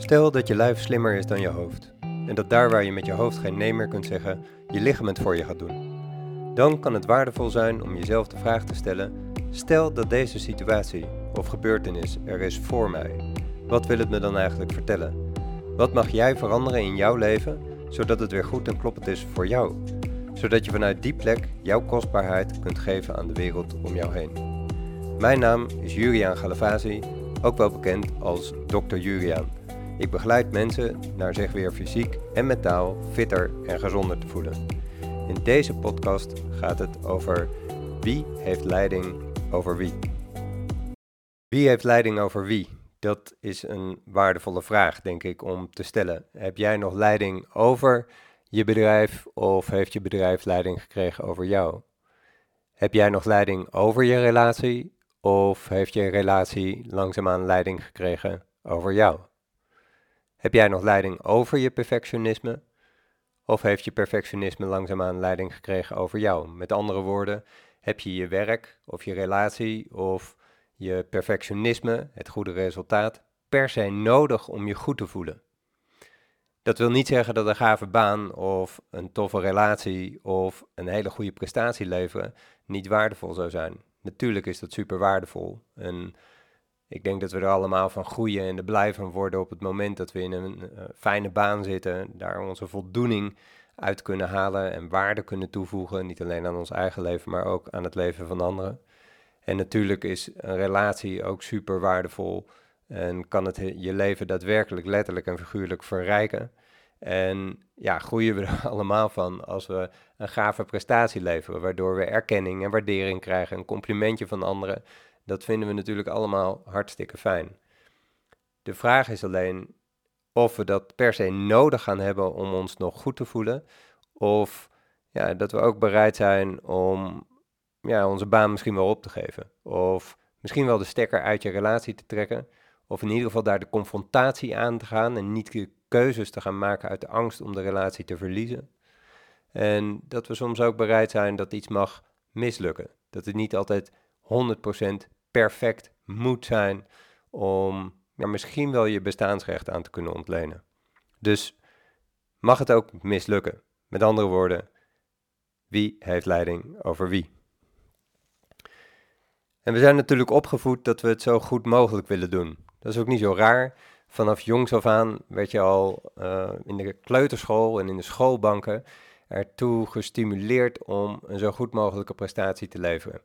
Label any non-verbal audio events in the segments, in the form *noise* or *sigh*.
Stel dat je lijf slimmer is dan je hoofd. En dat daar waar je met je hoofd geen nee meer kunt zeggen, je lichaam het voor je gaat doen. Dan kan het waardevol zijn om jezelf de vraag te stellen: stel dat deze situatie of gebeurtenis er is voor mij. Wat wil het me dan eigenlijk vertellen? Wat mag jij veranderen in jouw leven zodat het weer goed en kloppend is voor jou? Zodat je vanuit die plek jouw kostbaarheid kunt geven aan de wereld om jou heen. Mijn naam is Juriaan Galavasi, ook wel bekend als Dr. Juriaan. Ik begeleid mensen naar zich weer fysiek en mentaal fitter en gezonder te voelen. In deze podcast gaat het over wie heeft leiding over wie. Wie heeft leiding over wie? Dat is een waardevolle vraag, denk ik, om te stellen. Heb jij nog leiding over je bedrijf of heeft je bedrijf leiding gekregen over jou? Heb jij nog leiding over je relatie of heeft je relatie langzaamaan leiding gekregen over jou? Heb jij nog leiding over je perfectionisme? Of heeft je perfectionisme langzaamaan leiding gekregen over jou? Met andere woorden, heb je je werk of je relatie of je perfectionisme, het goede resultaat, per se nodig om je goed te voelen? Dat wil niet zeggen dat een gave baan of een toffe relatie of een hele goede prestatie leveren niet waardevol zou zijn. Natuurlijk is dat super waardevol. Ik denk dat we er allemaal van groeien en er blij van worden op het moment dat we in een uh, fijne baan zitten, daar onze voldoening uit kunnen halen en waarde kunnen toevoegen, niet alleen aan ons eigen leven, maar ook aan het leven van anderen. En natuurlijk is een relatie ook super waardevol en kan het je leven daadwerkelijk letterlijk en figuurlijk verrijken. En ja, groeien we *laughs* er allemaal van als we een gave prestatie leveren, waardoor we erkenning en waardering krijgen, een complimentje van anderen. Dat vinden we natuurlijk allemaal hartstikke fijn. De vraag is alleen of we dat per se nodig gaan hebben om ons nog goed te voelen. Of ja, dat we ook bereid zijn om ja, onze baan misschien wel op te geven. Of misschien wel de stekker uit je relatie te trekken. Of in ieder geval daar de confrontatie aan te gaan en niet keuzes te gaan maken uit de angst om de relatie te verliezen. En dat we soms ook bereid zijn dat iets mag mislukken. Dat het niet altijd 100% perfect moet zijn om ja, misschien wel je bestaansrecht aan te kunnen ontlenen. Dus mag het ook mislukken. Met andere woorden, wie heeft leiding over wie? En we zijn natuurlijk opgevoed dat we het zo goed mogelijk willen doen. Dat is ook niet zo raar. Vanaf jongs af aan werd je al uh, in de kleuterschool en in de schoolbanken ertoe gestimuleerd om een zo goed mogelijke prestatie te leveren.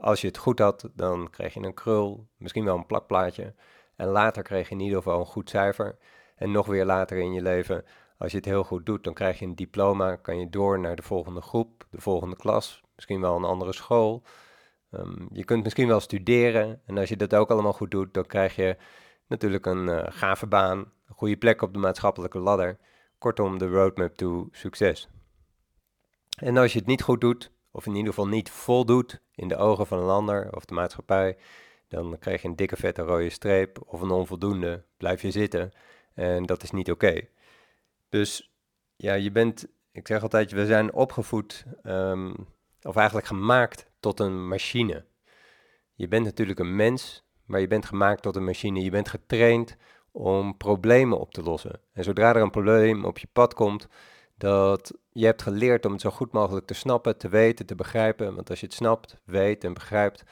Als je het goed had, dan kreeg je een krul, misschien wel een plakplaatje. En later kreeg je in ieder geval een goed cijfer. En nog weer later in je leven, als je het heel goed doet, dan krijg je een diploma. Kan je door naar de volgende groep, de volgende klas, misschien wel een andere school. Um, je kunt misschien wel studeren. En als je dat ook allemaal goed doet, dan krijg je natuurlijk een uh, gave baan, een goede plek op de maatschappelijke ladder. Kortom, de roadmap to succes. En als je het niet goed doet, of in ieder geval niet voldoet in de ogen van een ander of de maatschappij, dan krijg je een dikke vette rode streep of een onvoldoende, blijf je zitten en dat is niet oké. Dus ja, je bent, ik zeg altijd, we zijn opgevoed, um, of eigenlijk gemaakt tot een machine. Je bent natuurlijk een mens, maar je bent gemaakt tot een machine. Je bent getraind om problemen op te lossen. En zodra er een probleem op je pad komt, dat je hebt geleerd om het zo goed mogelijk te snappen, te weten, te begrijpen. Want als je het snapt, weet en begrijpt,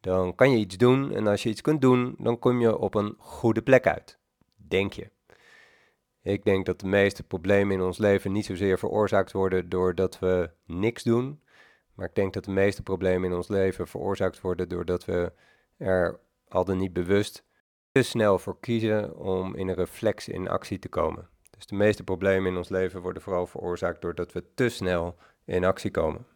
dan kan je iets doen. En als je iets kunt doen, dan kom je op een goede plek uit. Denk je. Ik denk dat de meeste problemen in ons leven niet zozeer veroorzaakt worden doordat we niks doen. Maar ik denk dat de meeste problemen in ons leven veroorzaakt worden doordat we er al dan niet bewust te snel voor kiezen om in een reflex in actie te komen. Dus de meeste problemen in ons leven worden vooral veroorzaakt doordat we te snel in actie komen.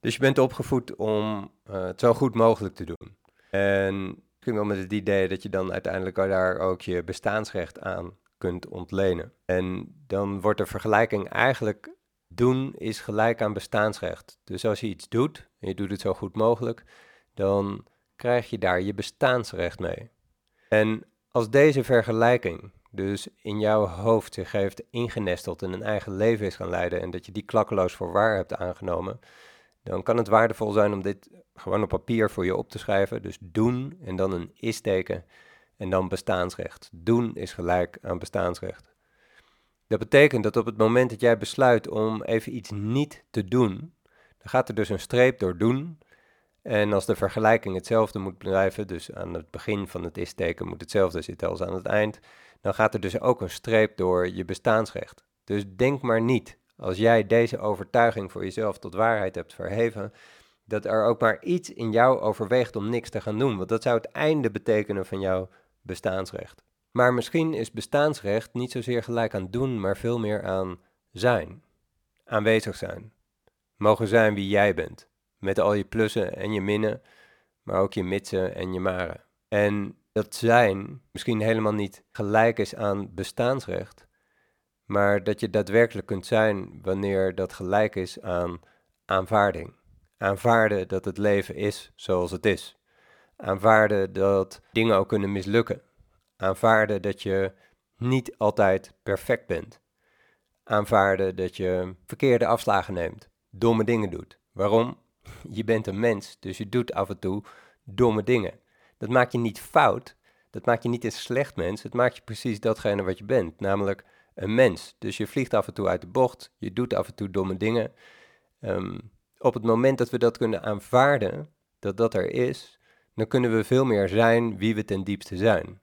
Dus je bent opgevoed om uh, het zo goed mogelijk te doen. En misschien wel met het idee dat je dan uiteindelijk daar ook je bestaansrecht aan kunt ontlenen. En dan wordt de vergelijking eigenlijk doen is gelijk aan bestaansrecht. Dus als je iets doet en je doet het zo goed mogelijk, dan krijg je daar je bestaansrecht mee. En als deze vergelijking dus in jouw hoofd zich heeft ingenesteld en een eigen leven is gaan leiden en dat je die klakkeloos voor waar hebt aangenomen, dan kan het waardevol zijn om dit gewoon op papier voor je op te schrijven. Dus doen en dan een is-teken en dan bestaansrecht. Doen is gelijk aan bestaansrecht. Dat betekent dat op het moment dat jij besluit om even iets niet te doen, dan gaat er dus een streep door doen. En als de vergelijking hetzelfde moet blijven, dus aan het begin van het is-teken moet hetzelfde zitten als aan het eind, dan gaat er dus ook een streep door je bestaansrecht. Dus denk maar niet, als jij deze overtuiging voor jezelf tot waarheid hebt verheven, dat er ook maar iets in jou overweegt om niks te gaan doen. Want dat zou het einde betekenen van jouw bestaansrecht. Maar misschien is bestaansrecht niet zozeer gelijk aan doen, maar veel meer aan zijn. Aanwezig zijn. Mogen zijn wie jij bent. Met al je plussen en je minnen, maar ook je mitsen en je maren. En dat zijn misschien helemaal niet gelijk is aan bestaansrecht, maar dat je daadwerkelijk kunt zijn wanneer dat gelijk is aan aanvaarding. Aanvaarden dat het leven is zoals het is. Aanvaarden dat dingen ook kunnen mislukken. Aanvaarden dat je niet altijd perfect bent. Aanvaarden dat je verkeerde afslagen neemt, domme dingen doet. Waarom? *laughs* Je bent een mens, dus je doet af en toe domme dingen. Dat maakt je niet fout, dat maakt je niet een slecht mens, het maakt je precies datgene wat je bent, namelijk een mens. Dus je vliegt af en toe uit de bocht, je doet af en toe domme dingen. Ehm, op het moment dat we dat kunnen aanvaarden, dat dat er is, dan kunnen we veel meer zijn wie we ten diepste zijn.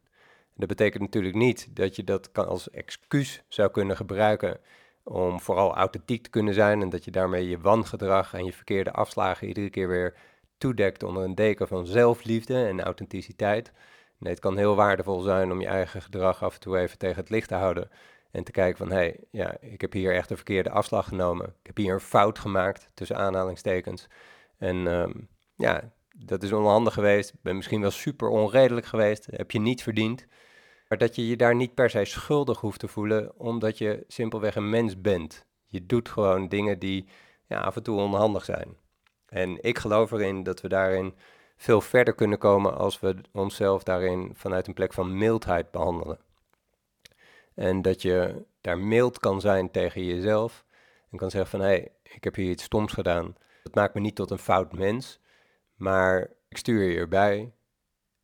Dat betekent natuurlijk niet dat je dat kan als excuus zou kunnen gebruiken om vooral authentiek te kunnen zijn en dat je daarmee je wangedrag en je verkeerde afslagen iedere keer weer toedekt onder een deken van zelfliefde en authenticiteit. Nee, het kan heel waardevol zijn om je eigen gedrag af en toe even tegen het licht te houden en te kijken van, hé, hey, ja, ik heb hier echt een verkeerde afslag genomen. Ik heb hier een fout gemaakt, tussen aanhalingstekens. En ehm, ja, dat is onhandig geweest. Ben misschien wel super onredelijk geweest. Heb je niet verdiend. Maar dat je je daar niet per se schuldig hoeft te voelen, omdat je simpelweg een mens bent. Je doet gewoon dingen die ja, af en toe onhandig zijn. En ik geloof erin dat we daarin veel verder kunnen komen als we onszelf daarin vanuit een plek van mildheid behandelen. En dat je daar mild kan zijn tegen jezelf en kan zeggen van hé, hey, ik heb hier iets stoms gedaan. Dat maakt me niet tot een fout mens, maar ik stuur je erbij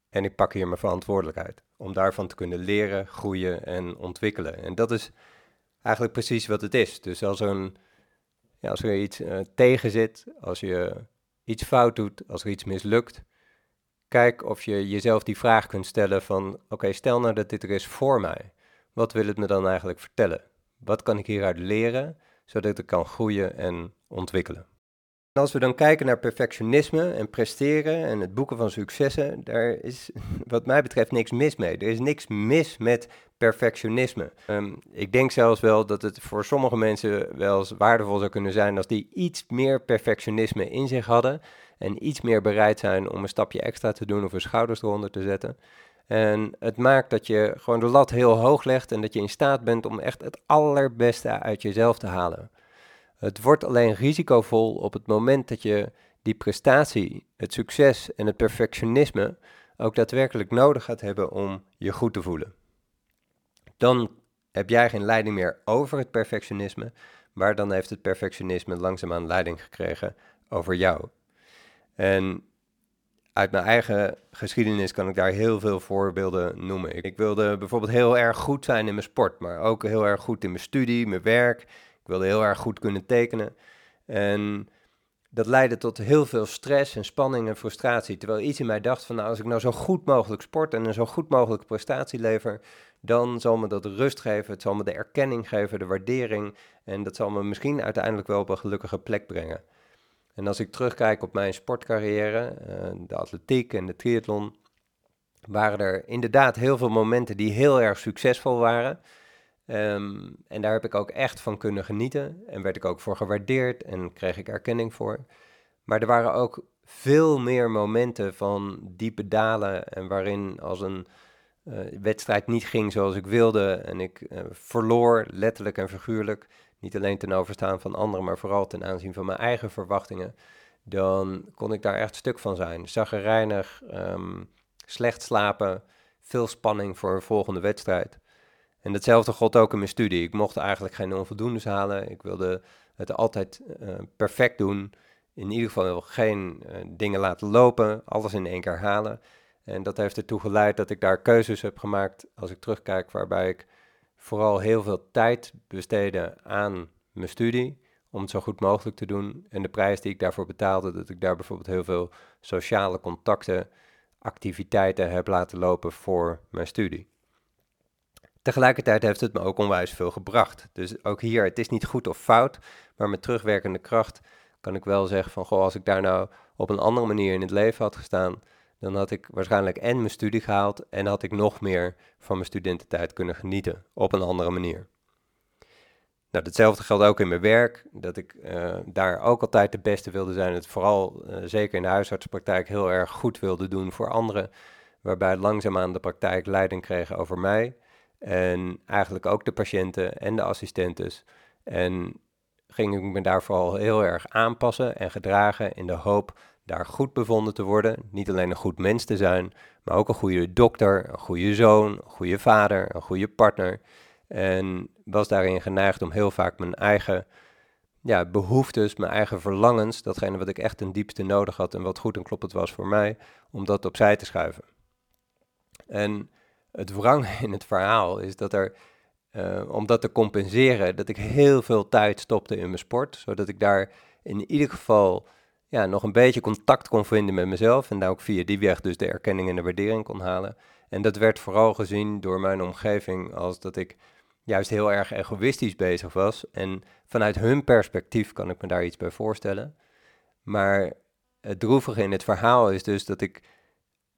en ik pak hier mijn verantwoordelijkheid. Om daarvan te kunnen leren, groeien en ontwikkelen. En dat is eigenlijk precies wat het is. Dus als een, als er iets uh, tegen zit, als je iets fout doet, als er iets mislukt, kijk of je jezelf die vraag kunt stellen van oké, stel nou dat dit er is voor mij. Wat wil het me dan eigenlijk vertellen? Wat kan ik hieruit leren, zodat ik kan groeien en ontwikkelen? Als we dan kijken naar perfectionisme en presteren en het boeken van successen, daar is *laughs* wat mij betreft niks mis mee. Er is niks mis met perfectionisme. Um, ik denk zelfs wel dat het voor sommige mensen wel eens waardevol zou kunnen zijn als die iets meer perfectionisme in zich hadden en iets meer bereid zijn om een stapje extra te doen of hun schouders eronder te zetten. En het maakt dat je gewoon de lat heel hoog legt en dat je in staat bent om echt het allerbeste uit jezelf te halen. Het wordt alleen risicovol op het moment dat je die prestatie, het succes en het perfectionisme ook daadwerkelijk nodig gaat hebben om je goed te voelen. Dan heb jij geen leiding meer over het perfectionisme, maar dan heeft het perfectionisme langzaamaan leiding gekregen over jou. En uit mijn eigen geschiedenis kan ik daar heel veel voorbeelden noemen. Ik wilde bijvoorbeeld heel erg goed zijn in mijn sport, maar ook heel erg goed in mijn studie, mijn werk. Ik wilde heel erg goed kunnen tekenen. En dat leidde tot heel veel stress en spanning en frustratie. Terwijl iets in mij dacht van nou, als ik nou zo goed mogelijk sport en een zo goed mogelijke prestatie lever, dan zal me dat rust geven, het zal me de erkenning geven, de waardering en dat zal me misschien uiteindelijk wel op een gelukkige plek brengen. En als ik terugkijk op mijn sportcarrière, eh, de atletiek en de triathlon, waren er inderdaad heel veel momenten die heel erg succesvol waren. Ehm, en daar heb ik ook echt van kunnen genieten en werd ik ook voor gewaardeerd en kreeg ik erkenning voor. Maar er waren ook veel meer momenten van diepe dalen en waarin als een uh, wedstrijd niet ging zoals ik wilde en ik uh, verloor, letterlijk en figuurlijk, niet alleen ten overstaan van anderen, maar vooral ten aanzien van mijn eigen verwachtingen, dan kon ik daar echt stuk van zijn. Zaggerijnig, um, slecht slapen, veel spanning voor een volgende wedstrijd. En hetzelfde gold ook in mijn studie. Ik mocht eigenlijk geen onvoldoendes halen. Ik wilde het altijd uh, perfect doen. In ieder geval geen uh, dingen laten lopen, alles in één keer halen. En dat heeft ertoe geleid dat ik daar keuzes heb gemaakt, als ik terugkijk, waarbij ik vooral heel veel tijd besteedde aan mijn studie, om het zo goed mogelijk te doen. En de prijs die ik daarvoor betaalde, dat ik daar bijvoorbeeld heel veel sociale contacten, activiteiten heb laten lopen voor mijn studie. Tegelijkertijd heeft het me ook onwijs veel gebracht. Dus ook hier, het is niet goed of fout, maar met terugwerkende kracht kan ik wel zeggen van, goh, als ik daar nou op een andere manier in het leven had gestaan, dan had ik waarschijnlijk en mijn studie gehaald en had ik nog meer van mijn studententijd kunnen genieten op een andere manier. Nou, hetzelfde geldt ook in mijn werk, dat ik uh, daar ook altijd de beste wilde zijn. Het vooral, uh, zeker in de huisartsenpraktijk, heel erg goed wilde doen voor anderen. Waarbij langzaamaan de praktijk leiding kreeg over mij. En eigenlijk ook de patiënten en de assistentes. En ging ik me daar vooral heel erg aanpassen en gedragen in de hoop daar goed bevonden te worden. Niet alleen een goed mens te zijn, maar ook een goede dokter, een goede zoon, een goede vader, een goede partner. En was daarin geneigd om heel vaak mijn eigen ja, behoeftes, mijn eigen verlangens, datgene wat ik echt ten diepste nodig had en wat goed en kloppend was voor mij, om dat opzij te schuiven. En het wrang *laughs* in het verhaal is dat er, uh, om dat te compenseren, dat ik heel veel tijd stopte in mijn sport, zodat ik daar in ieder geval ja, nog een beetje contact kon vinden met mezelf en daar ook via die weg dus de erkenning en de waardering kon halen. En dat werd vooral gezien door mijn omgeving als dat ik juist heel erg egoïstisch bezig was. En vanuit hun perspectief kan ik me daar iets bij voorstellen. Maar het droevige in het verhaal is dus dat ik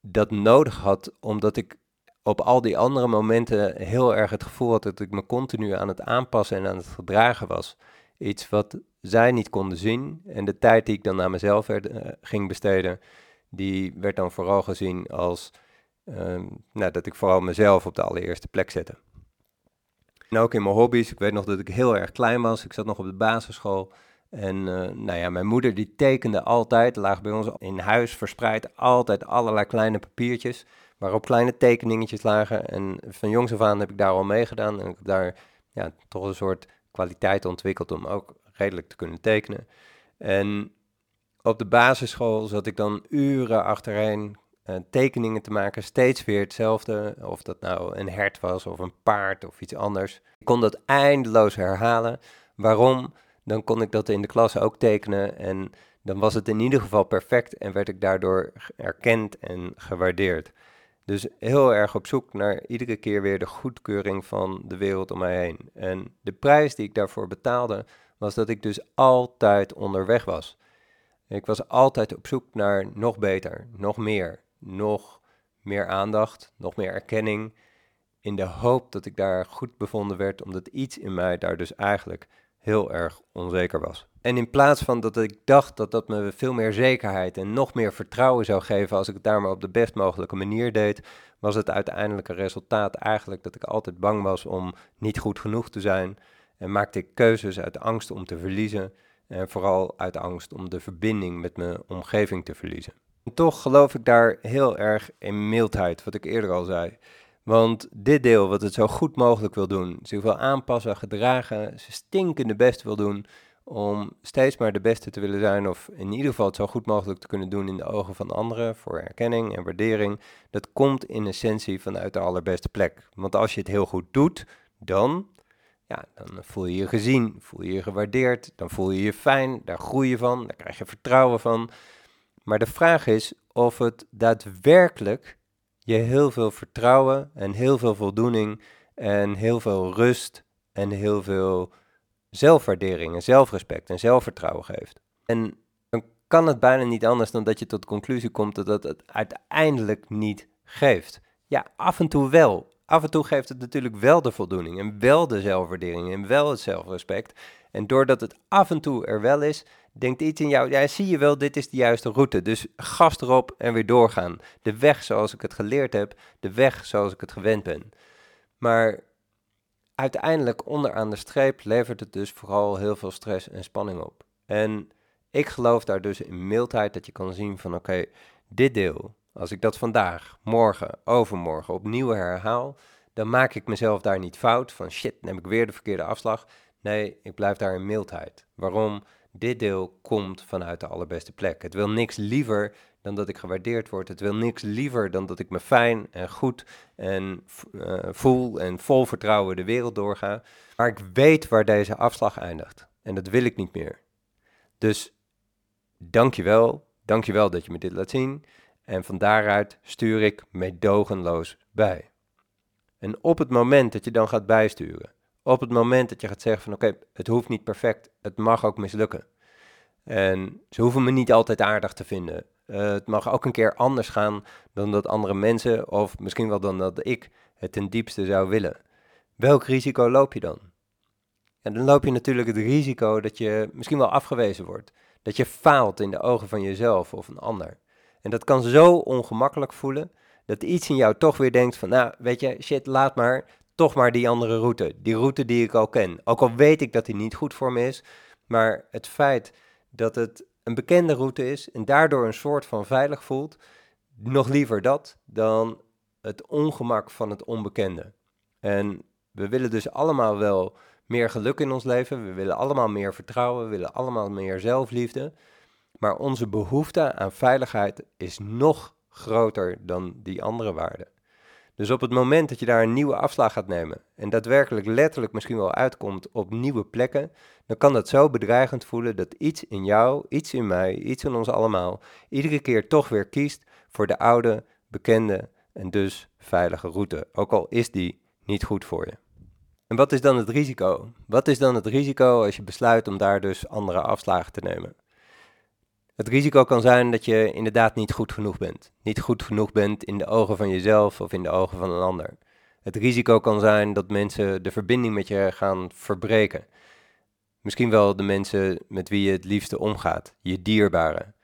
dat nodig had, omdat ik op al die andere momenten heel erg het gevoel had dat ik me continu aan het aanpassen en aan het gedragen was. Iets wat zij niet konden zien. En de tijd die ik dan naar mezelf uh, ging besteden, die werd dan vooral gezien als uh, nou, dat ik vooral mezelf op de allereerste plek zette. En ook in mijn hobby's, ik weet nog dat ik heel erg klein was, ik zat nog op de basisschool. En uh, nou ja, mijn moeder die tekende altijd, laag bij ons in huis verspreid, altijd allerlei kleine papiertjes waarop kleine tekeningetjes lagen. En van jongs af aan heb ik daar al meegedaan en ik heb daar ja, toch een soort kwaliteit ontwikkeld om ook redelijk te kunnen tekenen. En op de basisschool zat ik dan uren achtereen uh, tekeningen te maken, steeds weer hetzelfde. Of dat nou een hert was of een paard of iets anders. Ik kon dat eindeloos herhalen. Waarom? Dan kon ik dat in de klas ook tekenen en dan was het in ieder geval perfect en werd ik daardoor erkend en gewaardeerd. Dus heel erg op zoek naar iedere keer weer de goedkeuring van de wereld om mij heen. En de prijs die ik daarvoor betaalde, was dat ik dus altijd onderweg was. Ik was altijd op zoek naar nog beter, nog meer, nog meer aandacht, nog meer erkenning. In de hoop dat ik daar goed bevonden werd, omdat iets in mij daar dus eigenlijk heel erg onzeker was. En in plaats van dat ik dacht dat dat me veel meer zekerheid en nog meer vertrouwen zou geven als ik het daar maar op de best mogelijke manier deed, was het uiteindelijke resultaat eigenlijk dat ik altijd bang was om niet goed genoeg te zijn. En maakte ik keuzes uit angst om te verliezen en vooral uit angst om de verbinding met mijn omgeving te verliezen. En toch geloof ik daar heel erg in mildheid, wat ik eerder al zei. Want dit deel, wat het zo goed mogelijk wil doen, zich wil aanpassen, gedragen, zijn stinkende best wil doen, om steeds maar de beste te willen zijn, of in ieder geval het zo goed mogelijk te kunnen doen in de ogen van anderen, voor erkenning en waardering, dat komt in essentie vanuit de allerbeste plek. Want als je het heel goed doet, dan, ja, dan voel je je gezien, voel je je gewaardeerd, dan voel je je fijn, daar groei je van, daar krijg je vertrouwen van. Maar de vraag is of het daadwerkelijk je heel veel vertrouwen en heel veel voldoening en heel veel rust en heel veel zelfwaardering en zelfrespect en zelfvertrouwen geeft. En dan kan het bijna niet anders dan dat je tot de conclusie komt dat het het uiteindelijk niet geeft. Ja, af en toe wel. Af en toe geeft het natuurlijk wel de voldoening en wel de zelfwaardering en wel het zelfrespect. En doordat het af en toe er wel is, denkt iets in jou, ja, zie je wel, dit is de juiste route. Dus gas erop en weer doorgaan. De weg zoals ik het geleerd heb, de weg zoals ik het gewend ben. Maar uiteindelijk onderaan de streep levert het dus vooral heel veel stress en spanning op. En ik geloof daar dus in mildheid dat je kan zien van oké, dit deel, als ik dat vandaag, morgen, overmorgen opnieuw herhaal, dan maak ik mezelf daar niet fout van shit, neem ik weer de verkeerde afslag. Nee, ik blijf daar in mildheid. Waarom? Dit deel komt vanuit de allerbeste plek. Het wil niks liever dan dat ik gewaardeerd word. Het wil niks liever dan dat ik me fijn en goed en uh, voel en vol vertrouwen de wereld doorga. Maar ik weet waar deze afslag eindigt. En dat wil ik niet meer. Dus dankjewel, dankjewel dat je me dit laat zien. En van daaruit stuur ik meedogenloos bij. En op het moment dat je dan gaat bijsturen, op het moment dat je gaat zeggen van oké, het hoeft niet perfect, het mag ook mislukken. En ze hoeven me niet altijd aardig te vinden. Uh, het mag ook een keer anders gaan dan dat andere mensen, of misschien wel dan dat ik het ten diepste zou willen. Welk risico loop je dan? En dan loop je natuurlijk het risico dat je misschien wel afgewezen wordt. Dat je faalt in de ogen van jezelf of een ander. En dat kan zo ongemakkelijk voelen dat iets in jou toch weer denkt van, nou, weet je, shit, laat maar, toch maar die andere route. Die route die ik al ken. Ook al weet ik dat die niet goed voor me is, maar het feit dat het een bekende route is en daardoor een soort van veilig voelt, nog liever dat dan het ongemak van het onbekende. En we willen dus allemaal wel meer geluk in ons leven, we willen allemaal meer vertrouwen, we willen allemaal meer zelfliefde, maar onze behoefte aan veiligheid is nog groter dan die andere waarden. Dus op het moment dat je daar een nieuwe afslag gaat nemen en daadwerkelijk letterlijk misschien wel uitkomt op nieuwe plekken, dan kan dat zo bedreigend voelen dat iets in jou, iets in mij, iets in ons allemaal, iedere keer toch weer kiest voor de oude, bekende en dus veilige route, ook al is die niet goed voor je. En wat is dan het risico? Wat is dan het risico als je besluit om daar dus andere afslagen te nemen? Het risico kan zijn dat je inderdaad niet goed genoeg bent. Niet goed genoeg bent in de ogen van jezelf of in de ogen van een ander. Het risico kan zijn dat mensen de verbinding met je gaan verbreken. Misschien wel de mensen met wie je het liefste omgaat, je dierbaren.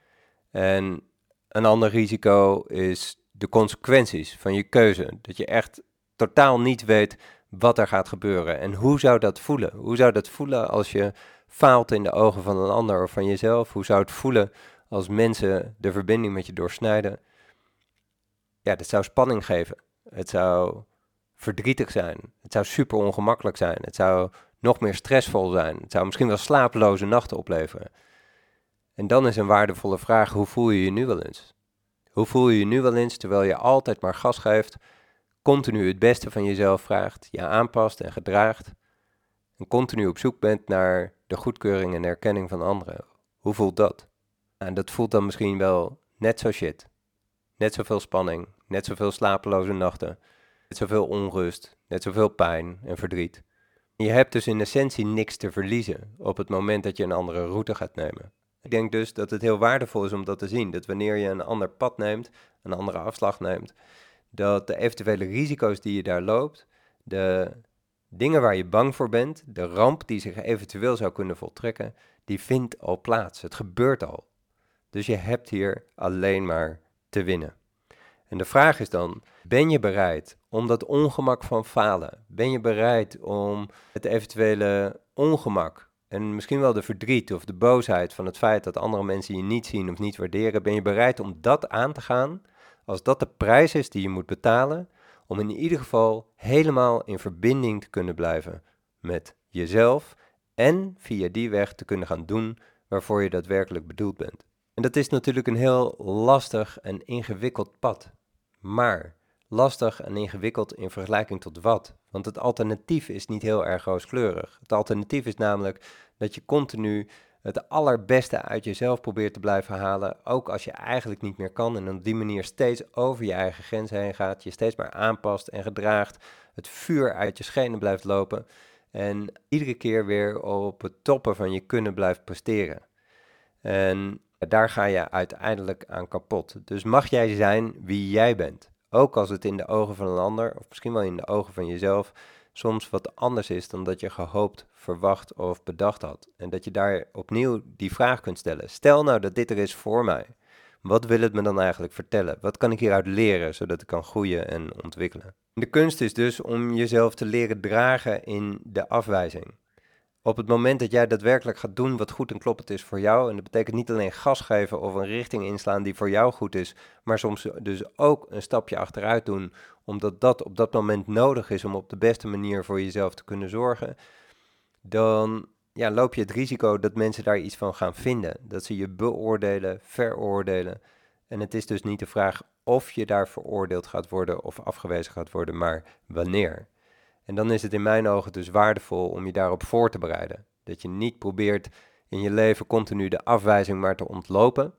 En een ander risico is de consequenties van je keuze. Dat je echt totaal niet weet wat er gaat gebeuren. En hoe zou dat voelen? Hoe zou dat voelen als je faalt in de ogen van een ander of van jezelf? Hoe zou het voelen als mensen de verbinding met je doorsnijden? Ja, dat zou spanning geven. Het zou verdrietig zijn. Het zou super ongemakkelijk zijn. Het zou nog meer stressvol zijn. Het zou misschien wel slapeloze nachten opleveren. En dan is een waardevolle vraag: hoe voel je je nu wel eens? Hoe voel je je nu wel eens terwijl je altijd maar gas geeft, continu het beste van jezelf vraagt, je aanpast en gedraagt en continu op zoek bent naar de goedkeuring en erkenning van anderen. Hoe voelt dat? En dat voelt dan misschien wel net zo shit. Net zoveel spanning, net zoveel slapeloze nachten, net zoveel onrust, net zoveel pijn en verdriet. Je hebt dus in essentie niks te verliezen op het moment dat je een andere route gaat nemen. Ik denk dus dat het heel waardevol is om dat te zien. Dat wanneer je een ander pad neemt, een andere afslag neemt, dat de eventuele risico's die je daar loopt, de dingen waar je bang voor bent, de ramp die zich eventueel zou kunnen voltrekken, die vindt al plaats. Het gebeurt al. Dus je hebt hier alleen maar te winnen. En de vraag is dan, ben je bereid om dat ongemak van falen? Ben je bereid om het eventuele ongemak en misschien wel de verdriet of de boosheid van het feit dat andere mensen je niet zien of niet waarderen, ben je bereid om dat aan te gaan als dat de prijs is die je moet betalen om in ieder geval helemaal in verbinding te kunnen blijven met jezelf en via die weg te kunnen gaan doen waarvoor je daadwerkelijk bedoeld bent. En dat is natuurlijk een heel lastig en ingewikkeld pad. Maar lastig en ingewikkeld in vergelijking tot wat? Want het alternatief is niet heel erg rooskleurig. Het alternatief is namelijk dat je continu het allerbeste uit jezelf probeert te blijven halen, ook als je eigenlijk niet meer kan en op die manier steeds over je eigen grens heen gaat, je steeds maar aanpast en gedraagt, het vuur uit je schenen blijft lopen en iedere keer weer op het toppen van je kunnen blijft presteren. En daar ga je uiteindelijk aan kapot. Dus mag jij zijn wie jij bent, ook als het in de ogen van een ander, of misschien wel in de ogen van jezelf, soms wat anders is dan dat je gehoopt, verwacht of bedacht had. En dat je daar opnieuw die vraag kunt stellen. Stel nou dat dit er is voor mij. Wat wil het me dan eigenlijk vertellen? Wat kan ik hieruit leren zodat ik kan groeien en ontwikkelen? De kunst is dus om jezelf te leren dragen in de afwijzing op het moment dat jij daadwerkelijk gaat doen wat goed en kloppend is voor jou, en dat betekent niet alleen gas geven of een richting inslaan die voor jou goed is, maar soms dus ook een stapje achteruit doen, omdat dat op dat moment nodig is om op de beste manier voor jezelf te kunnen zorgen, dan ja, loop je het risico dat mensen daar iets van gaan vinden. Dat ze je beoordelen, veroordelen En het is dus niet de vraag of je daar veroordeeld gaat worden of afgewezen gaat worden, maar wanneer. En dan is het in mijn ogen dus waardevol om je daarop voor te bereiden. Dat je niet probeert in je leven continu de afwijzing maar te ontlopen.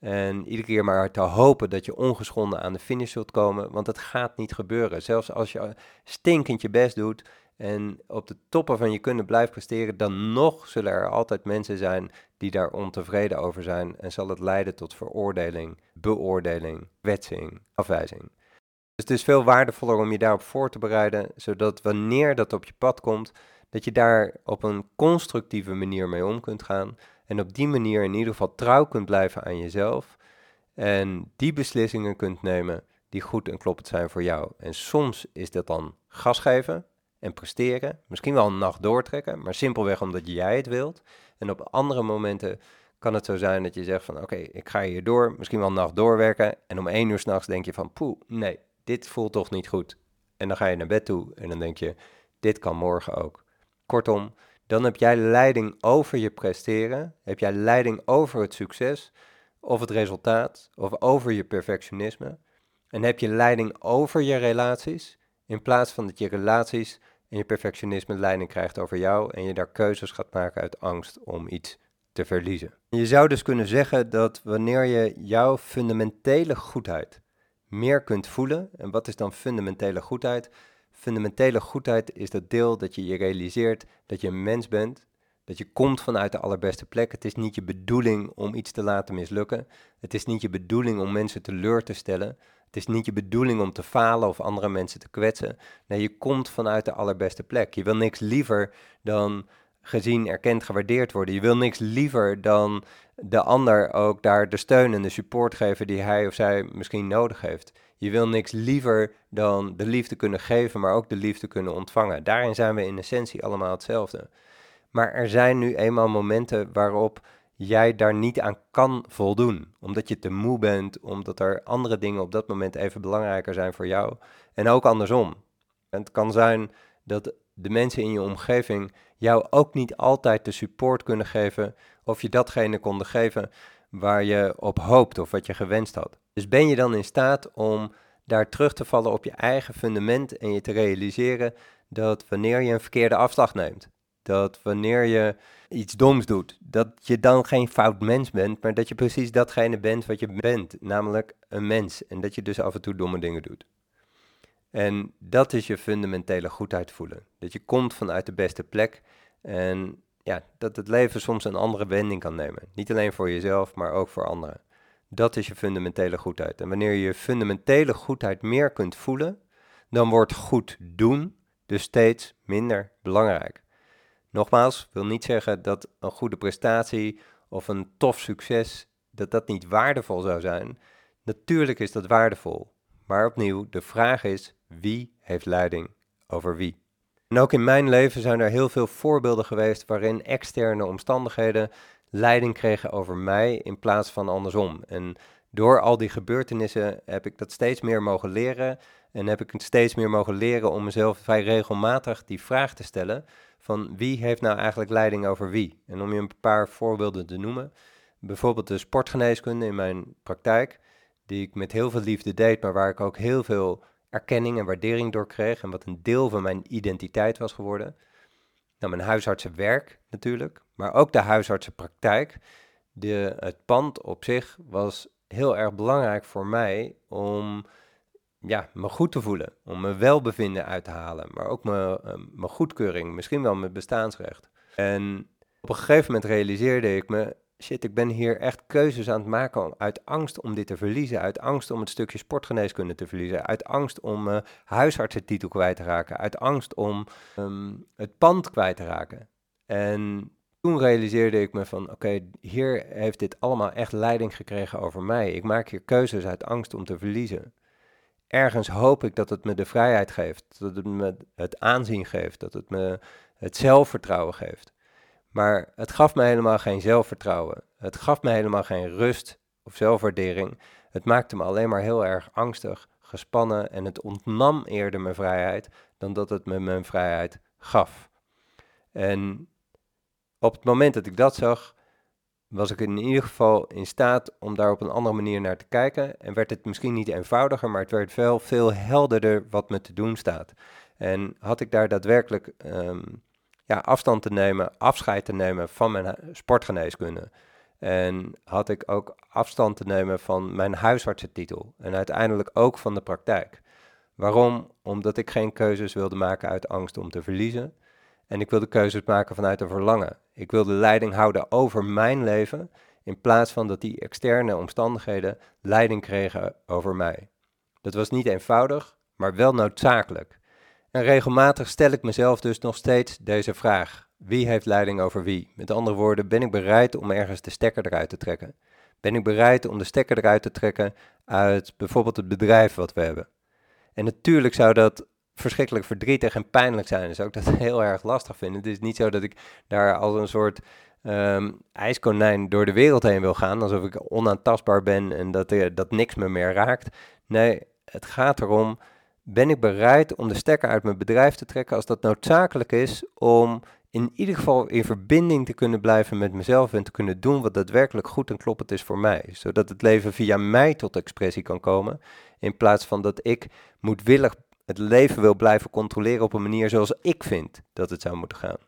En iedere keer maar te hopen dat je ongeschonden aan de finish zult komen. Want het gaat niet gebeuren. Zelfs als je stinkend je best doet en op de toppen van je kunnen blijft presteren, dan nog zullen er altijd mensen zijn die daar ontevreden over zijn. En zal het leiden tot veroordeling, beoordeling, wetsing, afwijzing. Dus het is veel waardevoller om je daarop voor te bereiden, zodat wanneer dat op je pad komt, dat je daar op een constructieve manier mee om kunt gaan. En op die manier in ieder geval trouw kunt blijven aan jezelf. En die beslissingen kunt nemen die goed en kloppend zijn voor jou. En soms is dat dan gas geven en presteren. Misschien wel een nacht doortrekken, maar simpelweg omdat jij het wilt. En op andere momenten kan het zo zijn dat je zegt van oké, ik ga hier door, misschien wel een nacht doorwerken. En om één uur s'nachts denk je van poeh, nee, dit voelt toch niet goed. En dan ga je naar bed toe en dan denk je, dit kan morgen ook. Kortom, dan heb jij leiding over je presteren, heb jij leiding over het succes of het resultaat of over je perfectionisme. En heb je leiding over je relaties, in plaats van dat je relaties en je perfectionisme leiding krijgt over jou en je daar keuzes gaat maken uit angst om iets te verliezen. Je zou dus kunnen zeggen dat wanneer je jouw fundamentele goedheid meer kunt voelen, en wat is dan fundamentele goedheid? Fundamentele goedheid is dat deel dat je je realiseert dat je een mens bent, dat je komt vanuit de allerbeste plek. Het is niet je bedoeling om iets te laten mislukken. Het is niet je bedoeling om mensen teleur te stellen. Het is niet je bedoeling om te falen of andere mensen te kwetsen. Nee, je komt vanuit de allerbeste plek. Je wil niks liever dan gezien, erkend, gewaardeerd worden. Je wil niks liever dan de ander ook daar de steun en de support geven die hij of zij misschien nodig heeft. Je wil niks liever dan de liefde kunnen geven, maar ook de liefde kunnen ontvangen. Daarin zijn we in essentie allemaal hetzelfde. Maar er zijn nu eenmaal momenten waarop jij daar niet aan kan voldoen. Omdat je te moe bent, omdat er andere dingen op dat moment even belangrijker zijn voor jou. En ook andersom. En het kan zijn dat de mensen in je omgeving jou ook niet altijd de support kunnen geven of je datgene konden geven waar je op hoopt of wat je gewenst had. Dus ben je dan in staat om daar terug te vallen op je eigen fundament en je te realiseren dat wanneer je een verkeerde afslag neemt, dat wanneer je iets doms doet, dat je dan geen fout mens bent, maar dat je precies datgene bent wat je bent, namelijk een mens en dat je dus af en toe domme dingen doet. En dat is je fundamentele goedheid voelen. Dat je komt vanuit de beste plek en ja, dat het leven soms een andere wending kan nemen. Niet alleen voor jezelf, maar ook voor anderen. Dat is je fundamentele goedheid. En wanneer je je fundamentele goedheid meer kunt voelen, dan wordt goed doen dus steeds minder belangrijk. Nogmaals, wil niet zeggen dat een goede prestatie of een tof succes, dat dat niet waardevol zou zijn. Natuurlijk is dat waardevol. Maar opnieuw, de vraag is, wie heeft leiding over wie? En ook in mijn leven zijn er heel veel voorbeelden geweest waarin externe omstandigheden leiding kregen over mij in plaats van andersom. En door al die gebeurtenissen heb ik dat steeds meer mogen leren en heb ik steeds meer mogen leren om mezelf vrij regelmatig die vraag te stellen van wie heeft nou eigenlijk leiding over wie? En om je een paar voorbeelden te noemen, bijvoorbeeld de sportgeneeskunde in mijn praktijk, die ik met heel veel liefde deed, maar waar ik ook heel veel erkenning en waardering door kreeg en wat een deel van mijn identiteit was geworden. Nou, mijn huisartsenwerk natuurlijk, maar ook de huisartsenpraktijk. De, het pand op zich was heel erg belangrijk voor mij om ja, me goed te voelen, om me welbevinden uit te halen, maar ook me, uh, mijn goedkeuring, misschien wel mijn bestaansrecht. En op een gegeven moment realiseerde ik me, shit, ik ben hier echt keuzes aan het maken uit angst om dit te verliezen, uit angst om het stukje sportgeneeskunde te verliezen, uit angst om uh, huisartsentitel kwijt te raken, uit angst om um, het pand kwijt te raken. En toen realiseerde ik me van, oké, hier heeft dit allemaal echt leiding gekregen over mij. Ik maak hier keuzes uit angst om te verliezen. Ergens hoop ik dat het me de vrijheid geeft, dat het me het aanzien geeft, dat het me het zelfvertrouwen geeft. Maar het gaf me helemaal geen zelfvertrouwen. Het gaf me helemaal geen rust of zelfwaardering. Het maakte me alleen maar heel erg angstig, gespannen en het ontnam eerder mijn vrijheid dan dat het me mijn vrijheid gaf. En op het moment dat ik dat zag, was ik in ieder geval in staat om daar op een andere manier naar te kijken. En werd het misschien niet eenvoudiger, maar het werd wel veel helderder wat me te doen staat. En had ik daar daadwerkelijk ehm, ja, afstand te nemen, afscheid te nemen van mijn sportgeneeskunde. En had ik ook afstand te nemen van mijn huisartsentitel. En uiteindelijk ook van de praktijk. Waarom? Omdat ik geen keuzes wilde maken uit angst om te verliezen. En ik wilde keuzes maken vanuit een verlangen. Ik wilde leiding houden over mijn leven, in plaats van dat die externe omstandigheden leiding kregen over mij. Dat was niet eenvoudig, maar wel noodzakelijk. En regelmatig stel ik mezelf dus nog steeds deze vraag. Wie heeft leiding over wie? Met andere woorden, ben ik bereid om ergens de stekker eruit te trekken? Ben ik bereid om de stekker eruit te trekken uit bijvoorbeeld het bedrijf wat we hebben? En natuurlijk zou dat verschrikkelijk verdrietig en pijnlijk zijn. Dus ook dat *laughs* heel erg lastig vinden. Het is niet zo dat ik daar als een soort um, ijskonijn door de wereld heen wil gaan, alsof ik onaantastbaar ben en dat, er, dat niks me meer raakt. Nee, het gaat erom, ben ik bereid om de stekker uit mijn bedrijf te trekken als dat noodzakelijk is om in ieder geval in verbinding te kunnen blijven met mezelf en te kunnen doen wat daadwerkelijk goed en kloppend is voor mij. Zodat het leven via mij tot expressie kan komen, in plaats van dat ik moedwillig het leven wil blijven controleren op een manier zoals ik vind dat het zou moeten gaan.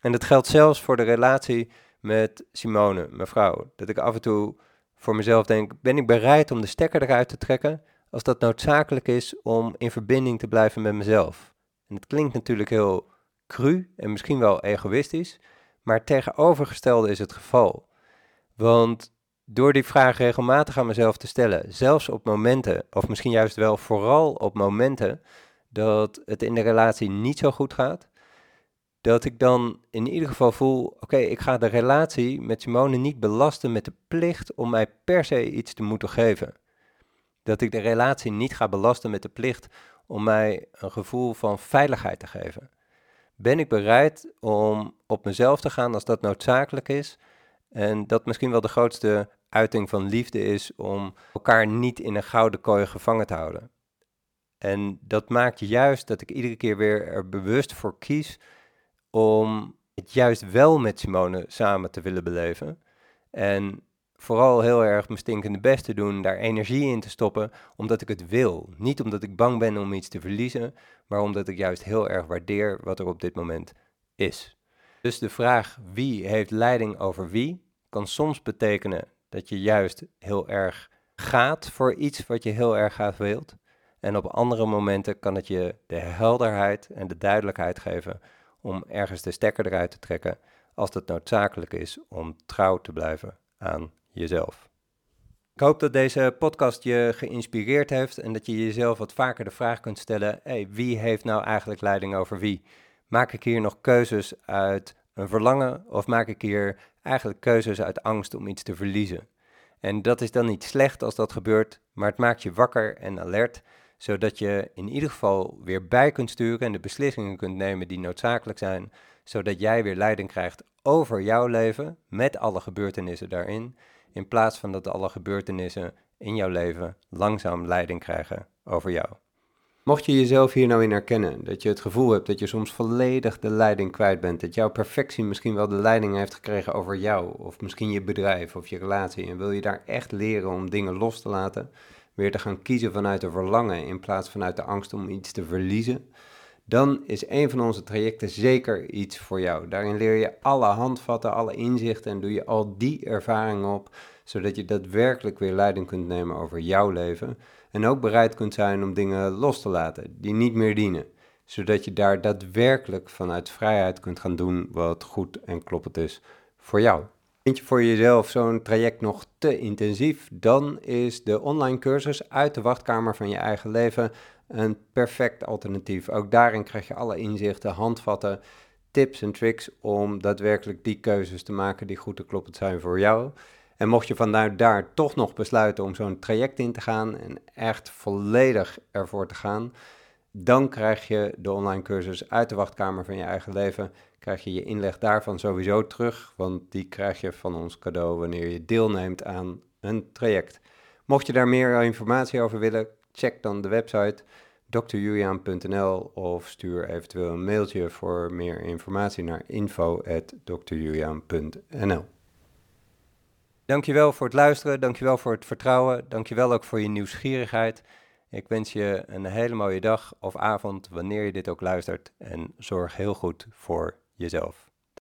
En dat geldt zelfs voor de relatie met Simone, mijn vrouw. Dat ik af en toe voor mezelf denk, ben ik bereid om de stekker eruit te trekken als dat noodzakelijk is om in verbinding te blijven met mezelf. En het klinkt natuurlijk heel cru en misschien wel egoïstisch, maar tegenovergestelde is het geval. Want door die vraag regelmatig aan mezelf te stellen, zelfs op momenten, of misschien juist wel vooral op momenten dat het in de relatie niet zo goed gaat, dat ik dan in ieder geval voel, oké, ik ga de relatie met Simone niet belasten met de plicht om mij per se iets te moeten geven. Dat ik de relatie niet ga belasten met de plicht om mij een gevoel van veiligheid te geven. Ben ik bereid om op mezelf te gaan als dat noodzakelijk is? En dat misschien wel de grootste uiting van liefde is om elkaar niet in een gouden kooi gevangen te houden. En dat maakt juist dat ik iedere keer weer er bewust voor kies om het juist wel met Simone samen te willen beleven. En vooral heel erg mijn stinkende best te doen, daar energie in te stoppen, omdat ik het wil. Niet omdat ik bang ben om iets te verliezen, maar omdat ik juist heel erg waardeer wat er op dit moment is. Dus de vraag wie heeft leiding over wie kan soms betekenen dat je juist heel erg gaat voor iets wat je heel erg graag wilt. En op andere momenten kan het je de helderheid en de duidelijkheid geven om ergens de stekker eruit te trekken als dat noodzakelijk is om trouw te blijven aan jezelf. Ik hoop dat deze podcast je geïnspireerd heeft en dat je jezelf wat vaker de vraag kunt stellen: hey, wie heeft nou eigenlijk leiding over wie? Maak ik hier nog keuzes uit een verlangen of maak ik hier eigenlijk keuzes uit angst om iets te verliezen? En dat is dan niet slecht als dat gebeurt, maar het maakt je wakker en alert, zodat je in ieder geval weer bij kunt sturen en de beslissingen kunt nemen die noodzakelijk zijn, zodat jij weer leiding krijgt over jouw leven met alle gebeurtenissen daarin, in plaats van dat alle gebeurtenissen in jouw leven langzaam leiding krijgen over jou. Mocht je jezelf hier nou in herkennen, dat je het gevoel hebt dat je soms volledig de leiding kwijt bent, dat jouw perfectie misschien wel de leiding heeft gekregen over jou, of misschien je bedrijf of je relatie, en wil je daar echt leren om dingen los te laten, weer te gaan kiezen vanuit de verlangen in plaats vanuit de angst om iets te verliezen, dan is een van onze trajecten zeker iets voor jou. Daarin leer je alle handvatten, alle inzichten en doe je al die ervaringen op, zodat je daadwerkelijk weer leiding kunt nemen over jouw leven. En ook bereid kunt zijn om dingen los te laten die niet meer dienen. Zodat je daar daadwerkelijk vanuit vrijheid kunt gaan doen wat goed en kloppend is voor jou. Vind je voor jezelf zo'n traject nog te intensief? Dan is de online cursus uit de wachtkamer van je eigen leven een perfect alternatief. Ook daarin krijg je alle inzichten, handvatten, tips en tricks om daadwerkelijk die keuzes te maken die goed en kloppend zijn voor jou. En mocht je vanuit daar toch nog besluiten om zo'n traject in te gaan en echt volledig ervoor te gaan, dan krijg je de online cursus uit de wachtkamer van je eigen leven. Krijg je je inleg daarvan sowieso terug, want die krijg je van ons cadeau wanneer je deelneemt aan een traject. Mocht je daar meer informatie over willen, check dan de website drjuliaan.nl of stuur eventueel een mailtje voor meer informatie naar info.drjuliaan.nl. Dankjewel voor het luisteren, dankjewel voor het vertrouwen, dankjewel ook voor je nieuwsgierigheid. Ik wens je een hele mooie dag of avond wanneer je dit ook luistert en zorg heel goed voor jezelf.